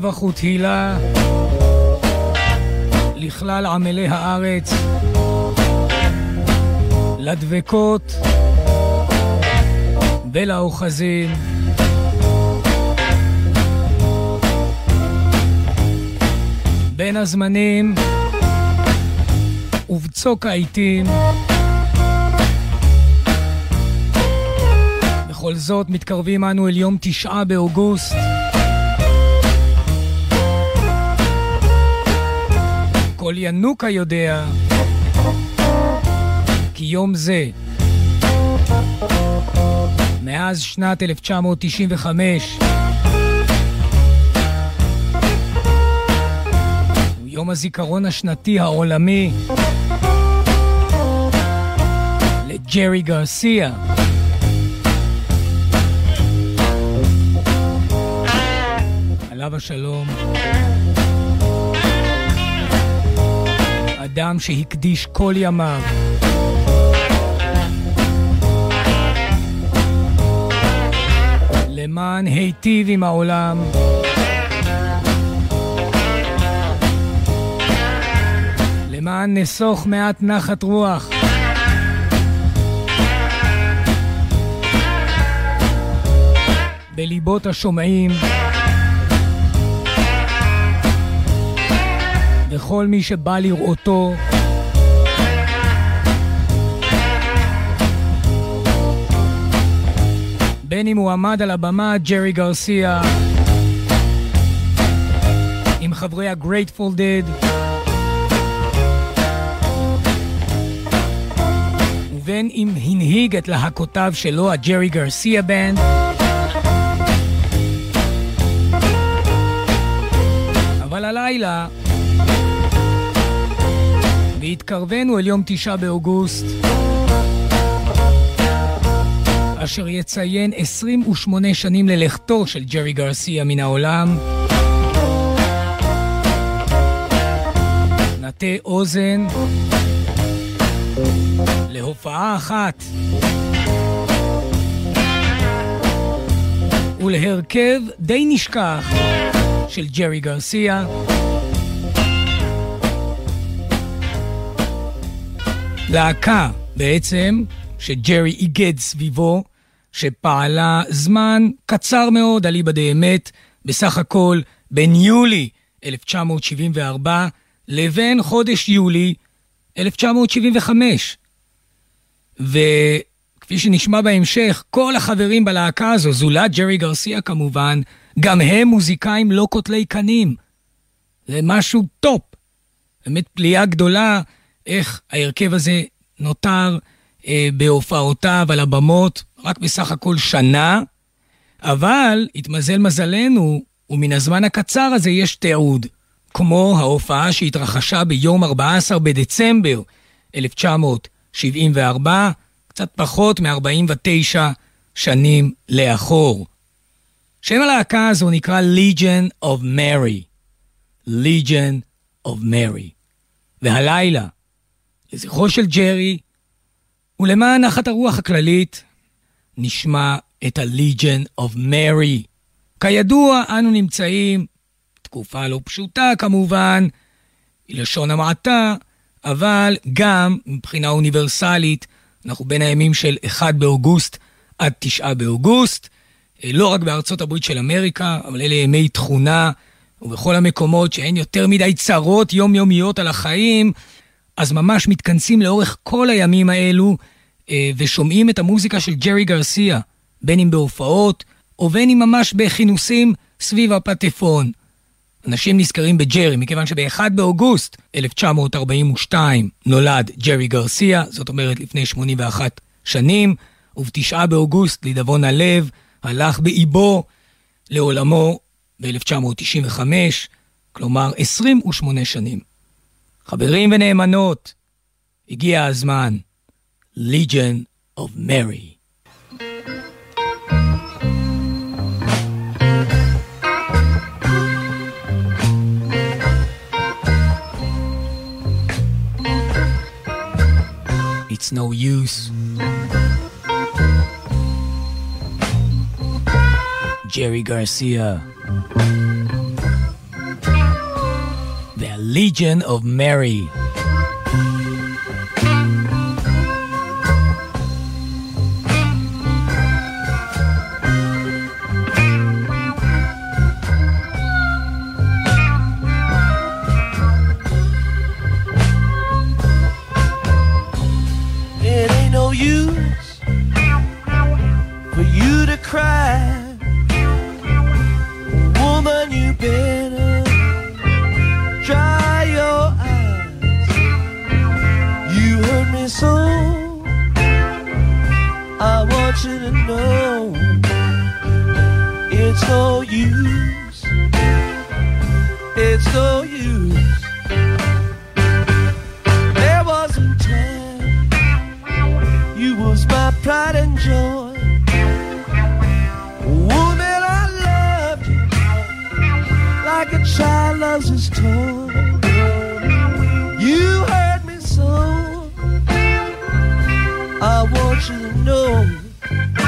שבח ותהילה לכלל עמלי הארץ, לדבקות ולאוחזים. בין הזמנים ובצוק העיתים. בכל זאת, מתקרבים אנו אל יום תשעה באוגוסט. כל ינוקה יודע כי יום זה, מאז שנת 1995, הוא יום הזיכרון השנתי העולמי לג'רי גרסיה. עליו השלום. אדם שהקדיש כל ימיו למען היטיב עם העולם. למען נסוך מעט נחת רוח. בליבות השומעים. וכל מי שבא לראותו. בין אם הוא עמד על הבמה, ג'רי גרסיה, עם חברי ה-Grateful Dead, ובין אם הנהיג את להקותיו שלו, הג'רי גרסיה בנד, אבל הלילה והתקרבנו אל יום תשעה באוגוסט, אשר יציין 28 שנים ללכתו של ג'רי גרסיה מן העולם. נטה אוזן להופעה אחת ולהרכב די נשכח של ג'רי גרסיה. להקה בעצם, שג'רי איגד סביבו, שפעלה זמן קצר מאוד, אליבא אמת, בסך הכל בין יולי 1974 לבין חודש יולי 1975. וכפי שנשמע בהמשך, כל החברים בלהקה הזו, זולת ג'רי גרסיה כמובן, גם הם מוזיקאים לא קוטלי קנים. זה משהו top. באמת פליאה גדולה איך ההרכב הזה נותר אה, בהופעותיו על הבמות רק בסך הכל שנה, אבל התמזל מזלנו, ומן הזמן הקצר הזה יש תיעוד, כמו ההופעה שהתרחשה ביום 14 בדצמבר 1974, קצת פחות מ-49 שנים לאחור. שם הלהקה הזו נקרא Legion of Mary. Legion of Mary. והלילה, לזכרו של ג'רי, ולמען נחת הרוח הכללית, נשמע את ה-Legion of Mary. כידוע, אנו נמצאים, תקופה לא פשוטה כמובן, לשון המעטה, אבל גם מבחינה אוניברסלית, אנחנו בין הימים של 1 באוגוסט עד 9 באוגוסט, אה, לא רק בארצות הברית של אמריקה, אבל אלה ימי תכונה, ובכל המקומות שאין יותר מדי צרות יומיומיות על החיים, אז ממש מתכנסים לאורך כל הימים האלו אה, ושומעים את המוזיקה של ג'רי גרסיה, בין אם בהופעות או בין אם ממש בכינוסים סביב הפטפון. אנשים נזכרים בג'רי, מכיוון שב-1 באוגוסט 1942 נולד ג'רי גרסיה, זאת אומרת לפני 81 שנים, וב-9 באוגוסט, לדאבון הלב, הלך באיבו לעולמו ב-1995, כלומר 28 שנים. חברים ונאמנות, הגיע הזמן. Legion of Mary. It's no use. Jerry Garcia. וה-Legion of Mary. you know.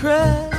cry.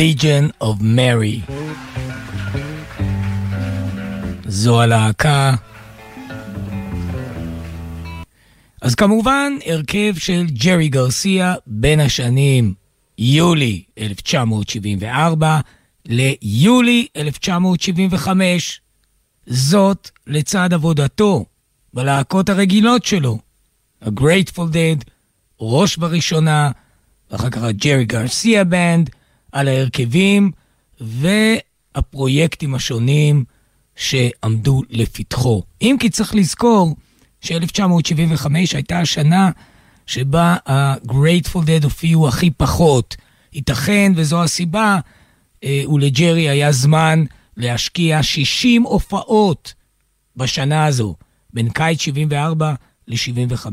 Legion of Mary. זו הלהקה. אז כמובן, הרכב של ג'רי גרסיה בין השנים יולי 1974 ליולי 1975. זאת לצד עבודתו בלהקות הרגילות שלו, ה-Grateful Dead, ראש בראשונה, ואחר כך הג'רי גרסיה בנד, על ההרכבים והפרויקטים השונים שעמדו לפתחו. אם כי צריך לזכור ש-1975 הייתה השנה שבה ה-Grateful Dead הופיעו הכי פחות. ייתכן, וזו הסיבה, אה, ולג'רי היה זמן להשקיע 60 הופעות בשנה הזו, בין קיץ 74 ל-75.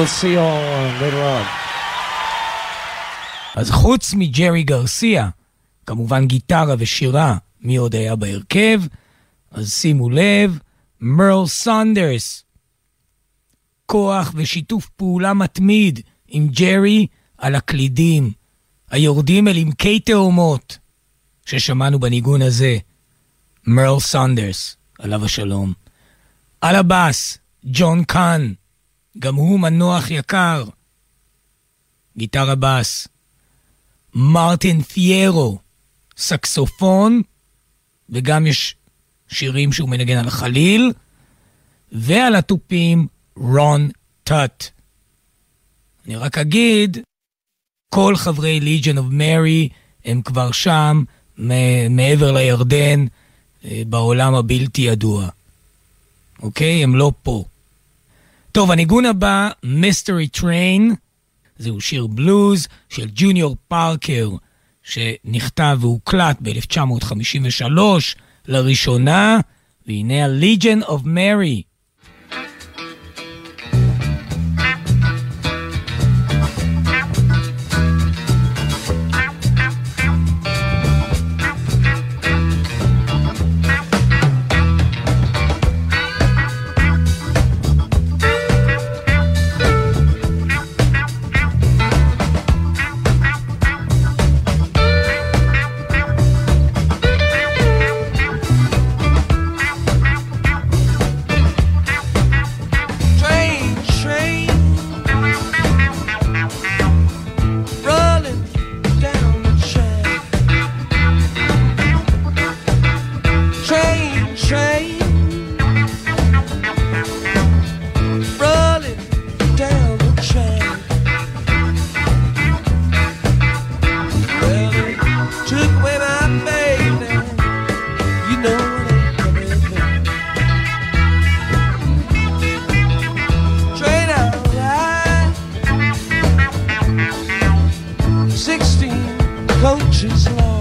We'll later on. אז חוץ מג'רי גרסיה, כמובן גיטרה ושירה, מי עוד היה בהרכב? אז שימו לב, מרל סנדרס. כוח ושיתוף פעולה מתמיד עם ג'רי על הקלידים, היורדים אל עמקי תהומות, ששמענו בניגון הזה. מרל סנדרס, עליו השלום. על הבאס, ג'ון קאן, גם הוא מנוח יקר. גיטרה בס. מרטין פיירו, סקסופון, וגם יש שירים שהוא מנגן על החליל, ועל התופים רון טאט. אני רק אגיד, כל חברי Legion of Mary הם כבר שם, מעבר לירדן, אה, בעולם הבלתי ידוע. אוקיי? הם לא פה. טוב, הניגון הבא, Mystery Train, זהו שיר בלוז של ג'וניור פארקר, שנכתב והוקלט ב-1953 לראשונה, והנה ה-Legion of Mary. coach is low.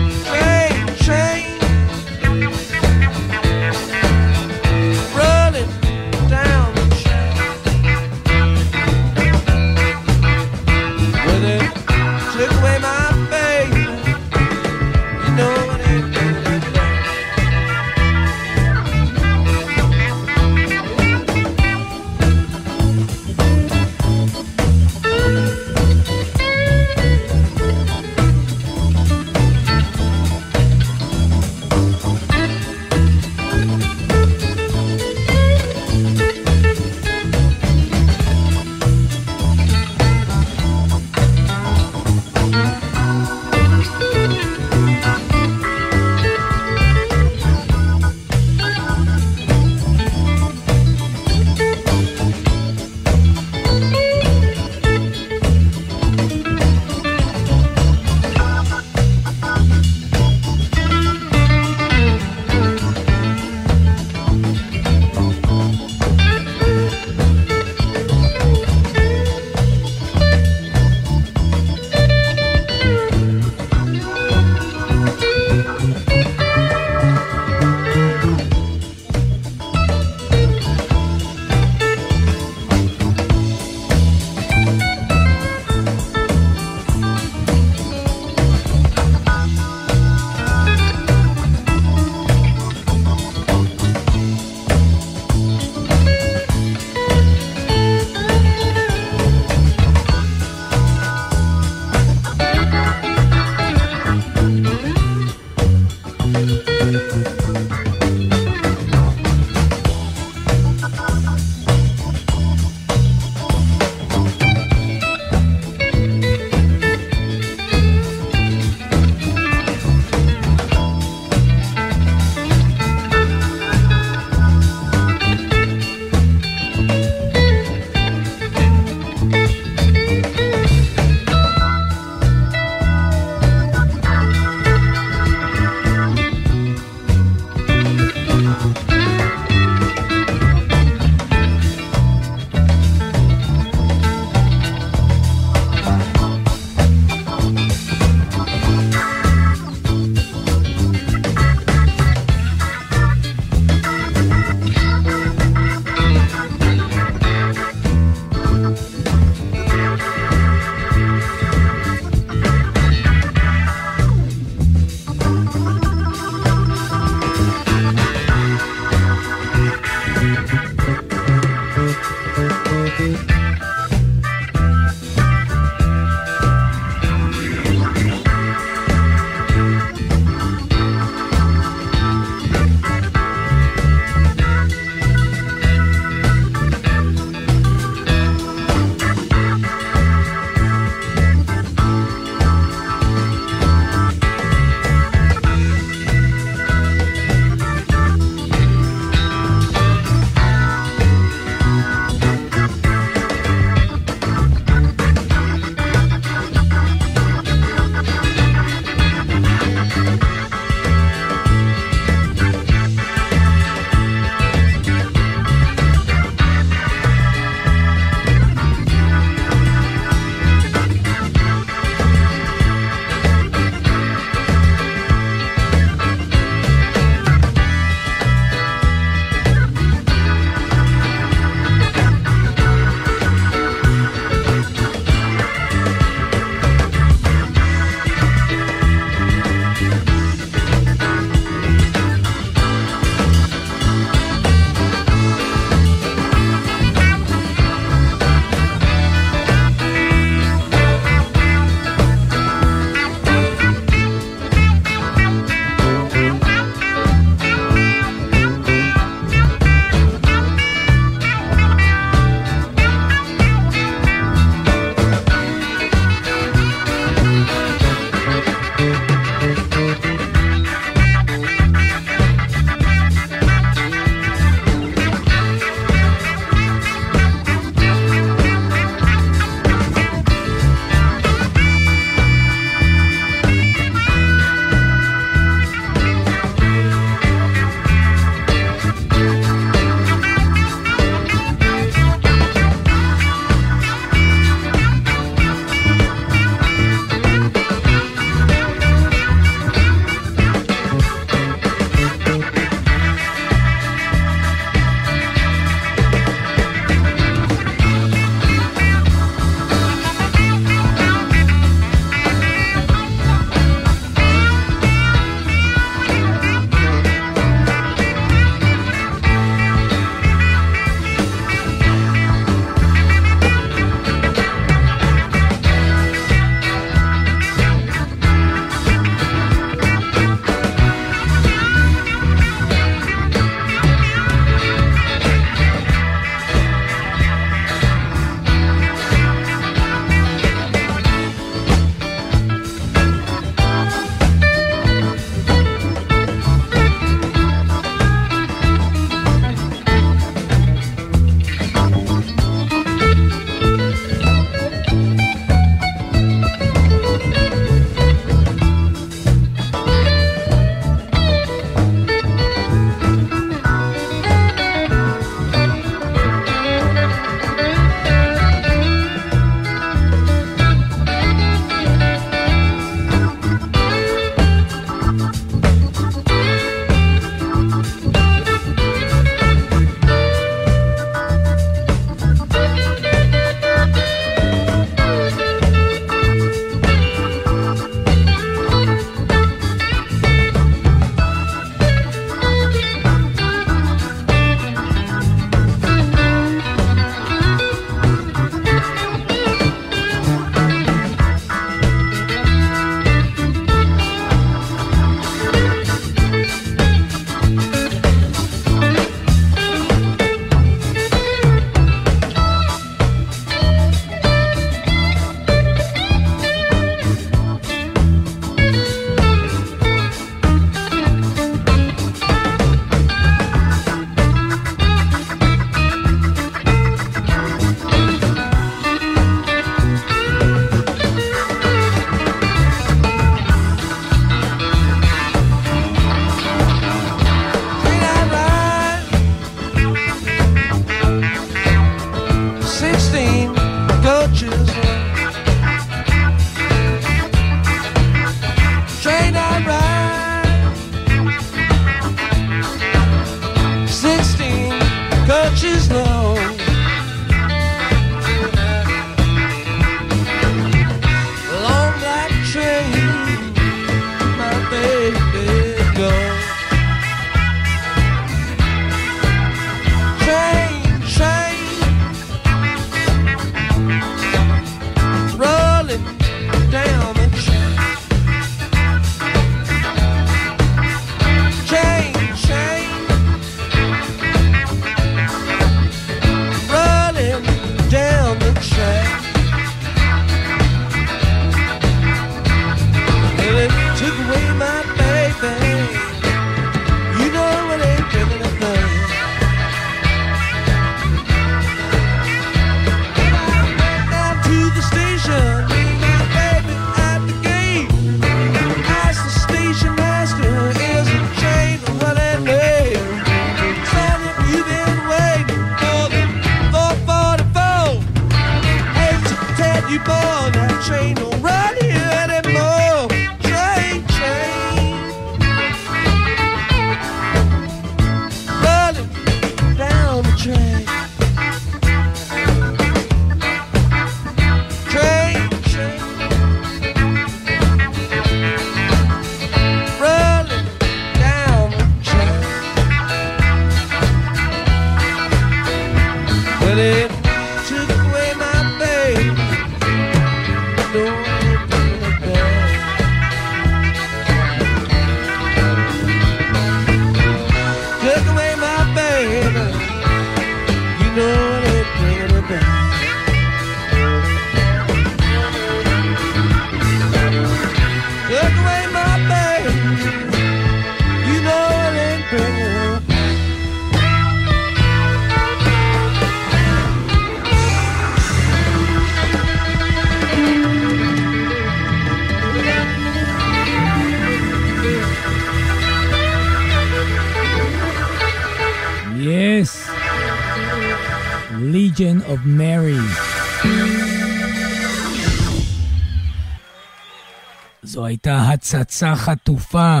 הצצה חטופה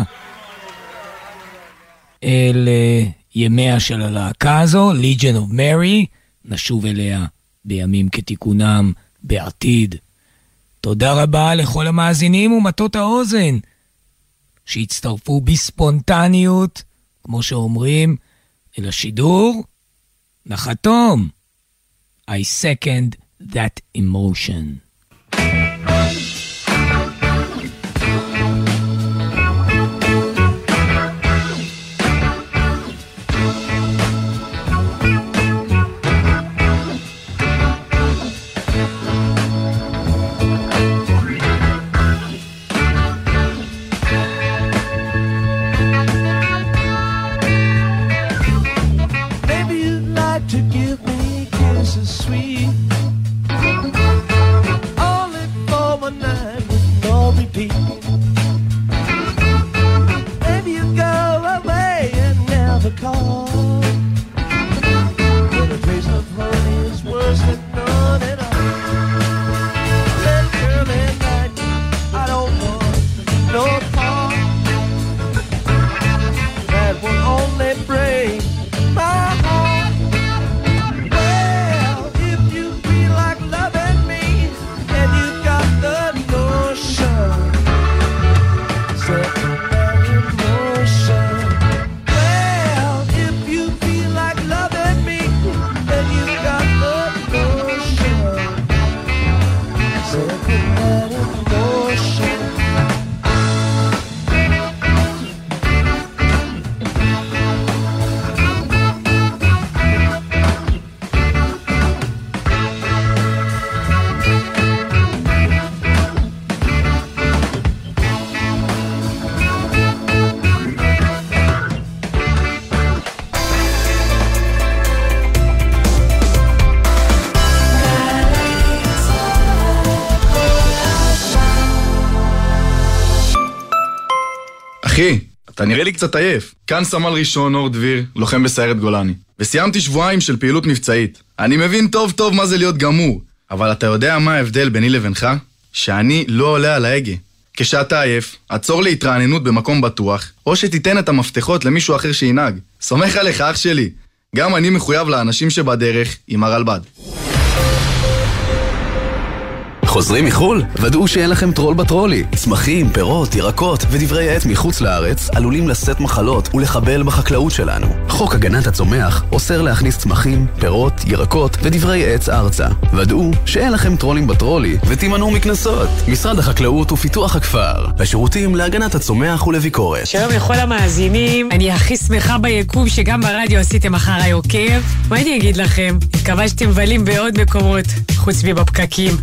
אל uh, ימיה של הלהקה הזו, Legion of Mary, נשוב אליה בימים כתיקונם בעתיד. תודה רבה לכל המאזינים ומטות האוזן שהצטרפו בספונטניות, כמו שאומרים, אל השידור. נחתום. I second that emotion. quero mostrar. אחי, אתה נראה לי קצת עייף. כאן סמל ראשון אור דביר, לוחם בסיירת גולני. וסיימתי שבועיים של פעילות מבצעית. אני מבין טוב טוב מה זה להיות גמור, אבל אתה יודע מה ההבדל ביני לבינך? שאני לא עולה על ההגה. כשאתה עייף, עצור להתרעננות במקום בטוח, או שתיתן את המפתחות למישהו אחר שינהג. סומך עליך, אח שלי. גם אני מחויב לאנשים שבדרך עם הרלב"ד. חוזרים מחו"ל? ודאו שאין לכם טרול בטרולי. צמחים, פירות, ירקות ודברי עץ מחוץ לארץ עלולים לשאת מחלות ולחבל בחקלאות שלנו. חוק הגנת הצומח אוסר להכניס צמחים, פירות, ירקות ודברי עץ ארצה. ודאו שאין לכם טרולים בטרולי ותימנעו מקנסות. משרד החקלאות ופיתוח הכפר. השירותים להגנת הצומח ולביקורת. שלום לכל המאזינים, אני הכי שמחה ביקום שגם ברדיו עשיתם אחריי עוקב. מה אני אגיד לכם? שאתם מבלים בעוד מקומות, חוץ מבפקקים.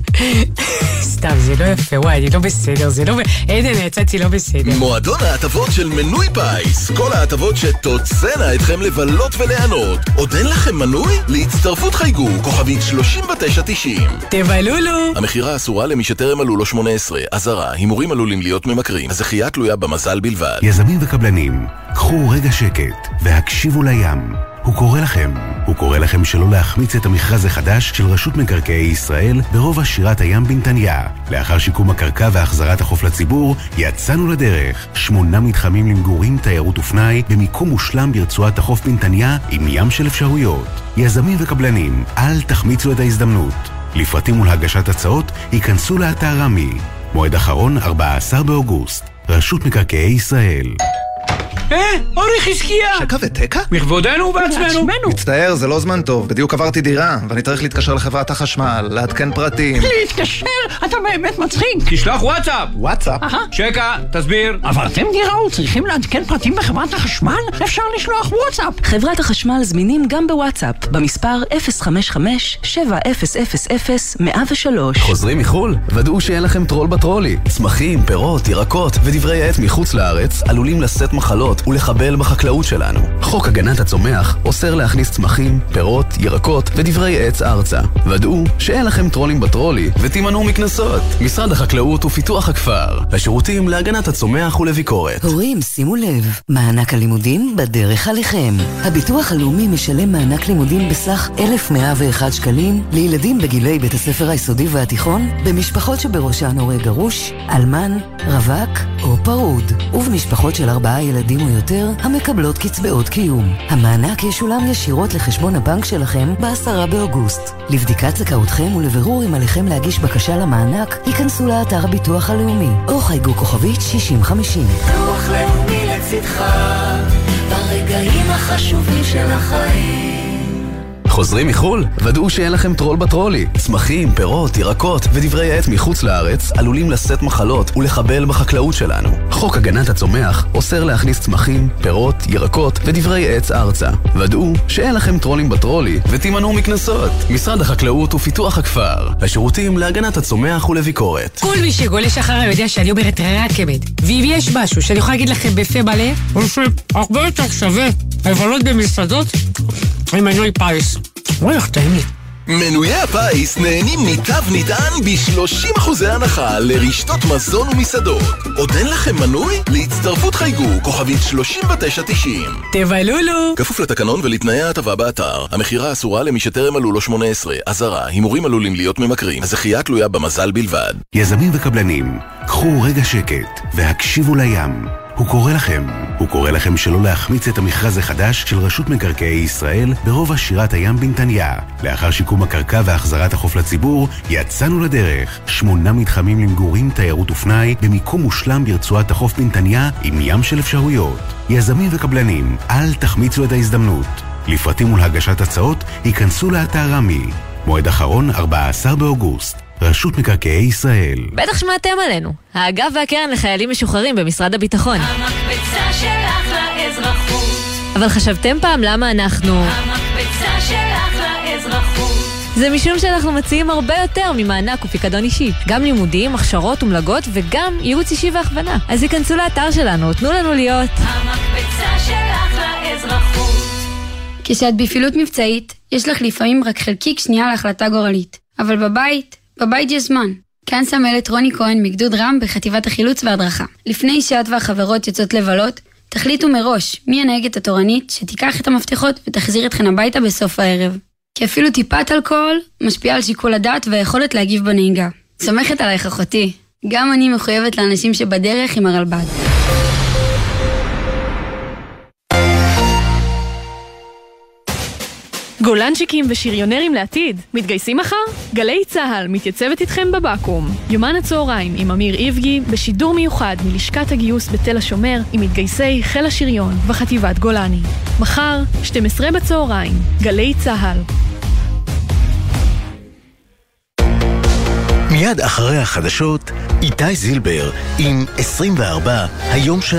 סתם, זה לא יפה, וואי, אני לא בסדר, זה לא... עדן, יצאתי לא בסדר. מועדון ההטבות של מנוי פיס. כל ההטבות שתוצאנה אתכם לבלות וליהנות. עוד אין לכם מנוי? להצטרפות חייגו, כוכבית 3990. תבלולו! המכירה אסורה למי שטרם מלאו לו 18. אזהרה, הימורים עלולים להיות ממכרים. הזכייה תלויה במזל בלבד. יזמים וקבלנים, קחו רגע שקט והקשיבו לים. הוא קורא לכם. הוא קורא לכם שלא להחמיץ את המכרז החדש של רשות מקרקעי ישראל ברובע שירת הים בנתניה. לאחר שיקום הקרקע והחזרת החוף לציבור, יצאנו לדרך. שמונה מתחמים למגורים, תיירות ופנאי, במיקום מושלם ברצועת החוף בנתניה, עם ים של אפשרויות. יזמים וקבלנים, אל תחמיצו את ההזדמנות. לפרטים ולהגשת הצעות, ייכנסו לאתר רמי. מועד אחרון, 14 באוגוסט. רשות מקרקעי ישראל. אה, אורי חזקיה! שקע ותקע? מכבודנו ובעצמנו. מצטער, זה לא זמן טוב. בדיוק עברתי דירה, ואני צריך להתקשר לחברת החשמל, לעדכן פרטים. להתקשר? אתה באמת מצחיק. תשלח וואטסאפ! וואטסאפ? שקע, תסביר. אבל אתם דיראו צריכים לעדכן פרטים בחברת החשמל? אפשר לשלוח וואטסאפ. חברת החשמל זמינים גם בוואטסאפ, במספר 055-7000-103. חוזרים מחו"ל? ודאו שאין לכם טרול בטרולי. צמחים, פירות, ירקות ודברי עץ מחוץ לארץ עלולים לשאת מחלות ולחבל בחקלאות שלנו. חוק הגנת הצומח אוסר להכניס צמחים, פירות, ירקות ודברי עץ ארצה. ודאו שאין לכם טרולים בטרולי ותימנעו מקנסות. משרד החקלאות ופיתוח הכפר, השירותים להגנת הצומח ולביקורת. הורים, שימו לב, מענק הלימודים בדרך עליכם. הביטוח הלאומי משלם מענק לימודים בסך 1,101 שקלים לילדים בגילי בית הספר היסודי והתיכון, במשפחות שבראשן הורה גרוש, אלמן, רווק או פרוד, ובמשפחות של ארבעה ילדים או יותר המקבלות קצבאות קיום. המענק ישולם ישירות לחשבון הבנק שלכם ב-10 באוגוסט. לבדיקת זכאותכם ולבירור אם עליכם להגיש בקשה למענק, היכנסו לאתר הביטוח הלאומי או חייגו כוכבית 6050. ביטוח לאומי לצדך, ברגעים החשובים של החיים. חוזרים מחו"ל? ודאו שאין לכם טרול בטרולי. צמחים, פירות, ירקות ודברי עט מחוץ לארץ עלולים לשאת מחלות ולחבל בחקלאות שלנו. חוק הגנת הצומח אוסר להכניס צמחים, פירות, ירקות ודברי עץ ארצה. ודאו שאין לכם טרולים בטרולי ותימנעו מקנסות. משרד החקלאות ופיתוח הכפר, השירותים להגנת הצומח ולביקורת. כל מי שגולש אחריי יודע שאני אומרת רק אמת. ואם יש משהו שאני יכולה להגיד לכם בפה מלא, הוא שהרבה יותר שווה לבלות במסעדות עם מנוי פיס. וואי, איך טעים לי. מנויי הפיס נהנים מתו נטען ב-30% הנחה לרשתות מזון ומסעדות. עוד אין לכם מנוי? להצטרפות חייגו, כוכבית 3990. תבלולו! כפוף לתקנון ולתנאי ההטבה באתר. המכירה אסורה למי שטרם מלאו לו 18. אזהרה, הימורים עלולים להיות ממכרים. הזכייה תלויה במזל בלבד. יזמים וקבלנים, קחו רגע שקט והקשיבו לים. הוא קורא לכם, הוא קורא לכם שלא להחמיץ את המכרז החדש של רשות מקרקעי ישראל ברובע שירת הים בנתניה. לאחר שיקום הקרקע והחזרת החוף לציבור, יצאנו לדרך. שמונה מתחמים למגורים, תיירות ופנאי, במיקום מושלם ברצועת החוף בנתניה, עם ים של אפשרויות. יזמים וקבלנים, אל תחמיצו את ההזדמנות. לפרטים ולהגשת הצעות, היכנסו לאתר רמי. מועד אחרון, 14 באוגוסט. רשות מקרקעי ישראל. בטח שמעתם עלינו. האגף והקרן לחיילים משוחררים במשרד הביטחון. המקפצה שלך לאזרחות. אבל חשבתם פעם למה אנחנו... המקפצה שלך לאזרחות. זה משום שאנחנו מציעים הרבה יותר ממענק ופיקדון אישי. גם לימודים, הכשרות ומלגות וגם ייעוץ אישי והכוונה. אז היכנסו לאתר שלנו, תנו לנו להיות... המקפצה שלך לאזרחות. כשאת בפעילות מבצעית, יש לך לפעמים רק חלקיק שנייה להחלטה גורלית. אבל בבית, בבית יש זמן. כאן סמלת רוני כהן מגדוד רם בחטיבת החילוץ וההדרכה. לפני שאת והחברות יוצאות לבלות, תחליטו מראש מי הנהגת התורנית שתיקח את המפתחות ותחזיר אתכן הביתה בסוף הערב. כי אפילו טיפת אלכוהול משפיעה על שיקול הדעת והיכולת להגיב בנהיגה. סומכת עלייך אחותי. גם אני מחויבת לאנשים שבדרך עם הרלב"ד. גולנצ'יקים ושריונרים לעתיד, מתגייסים מחר? גלי צה"ל מתייצבת איתכם בבקו"ם. יומן הצהריים עם אמיר איבגי, בשידור מיוחד מלשכת הגיוס בתל השומר, עם מתגייסי חיל השריון וחטיבת גולני. מחר, 12 בצהריים, גלי צה"ל. מיד אחרי החדשות, איתי זילבר עם 24, היום ש...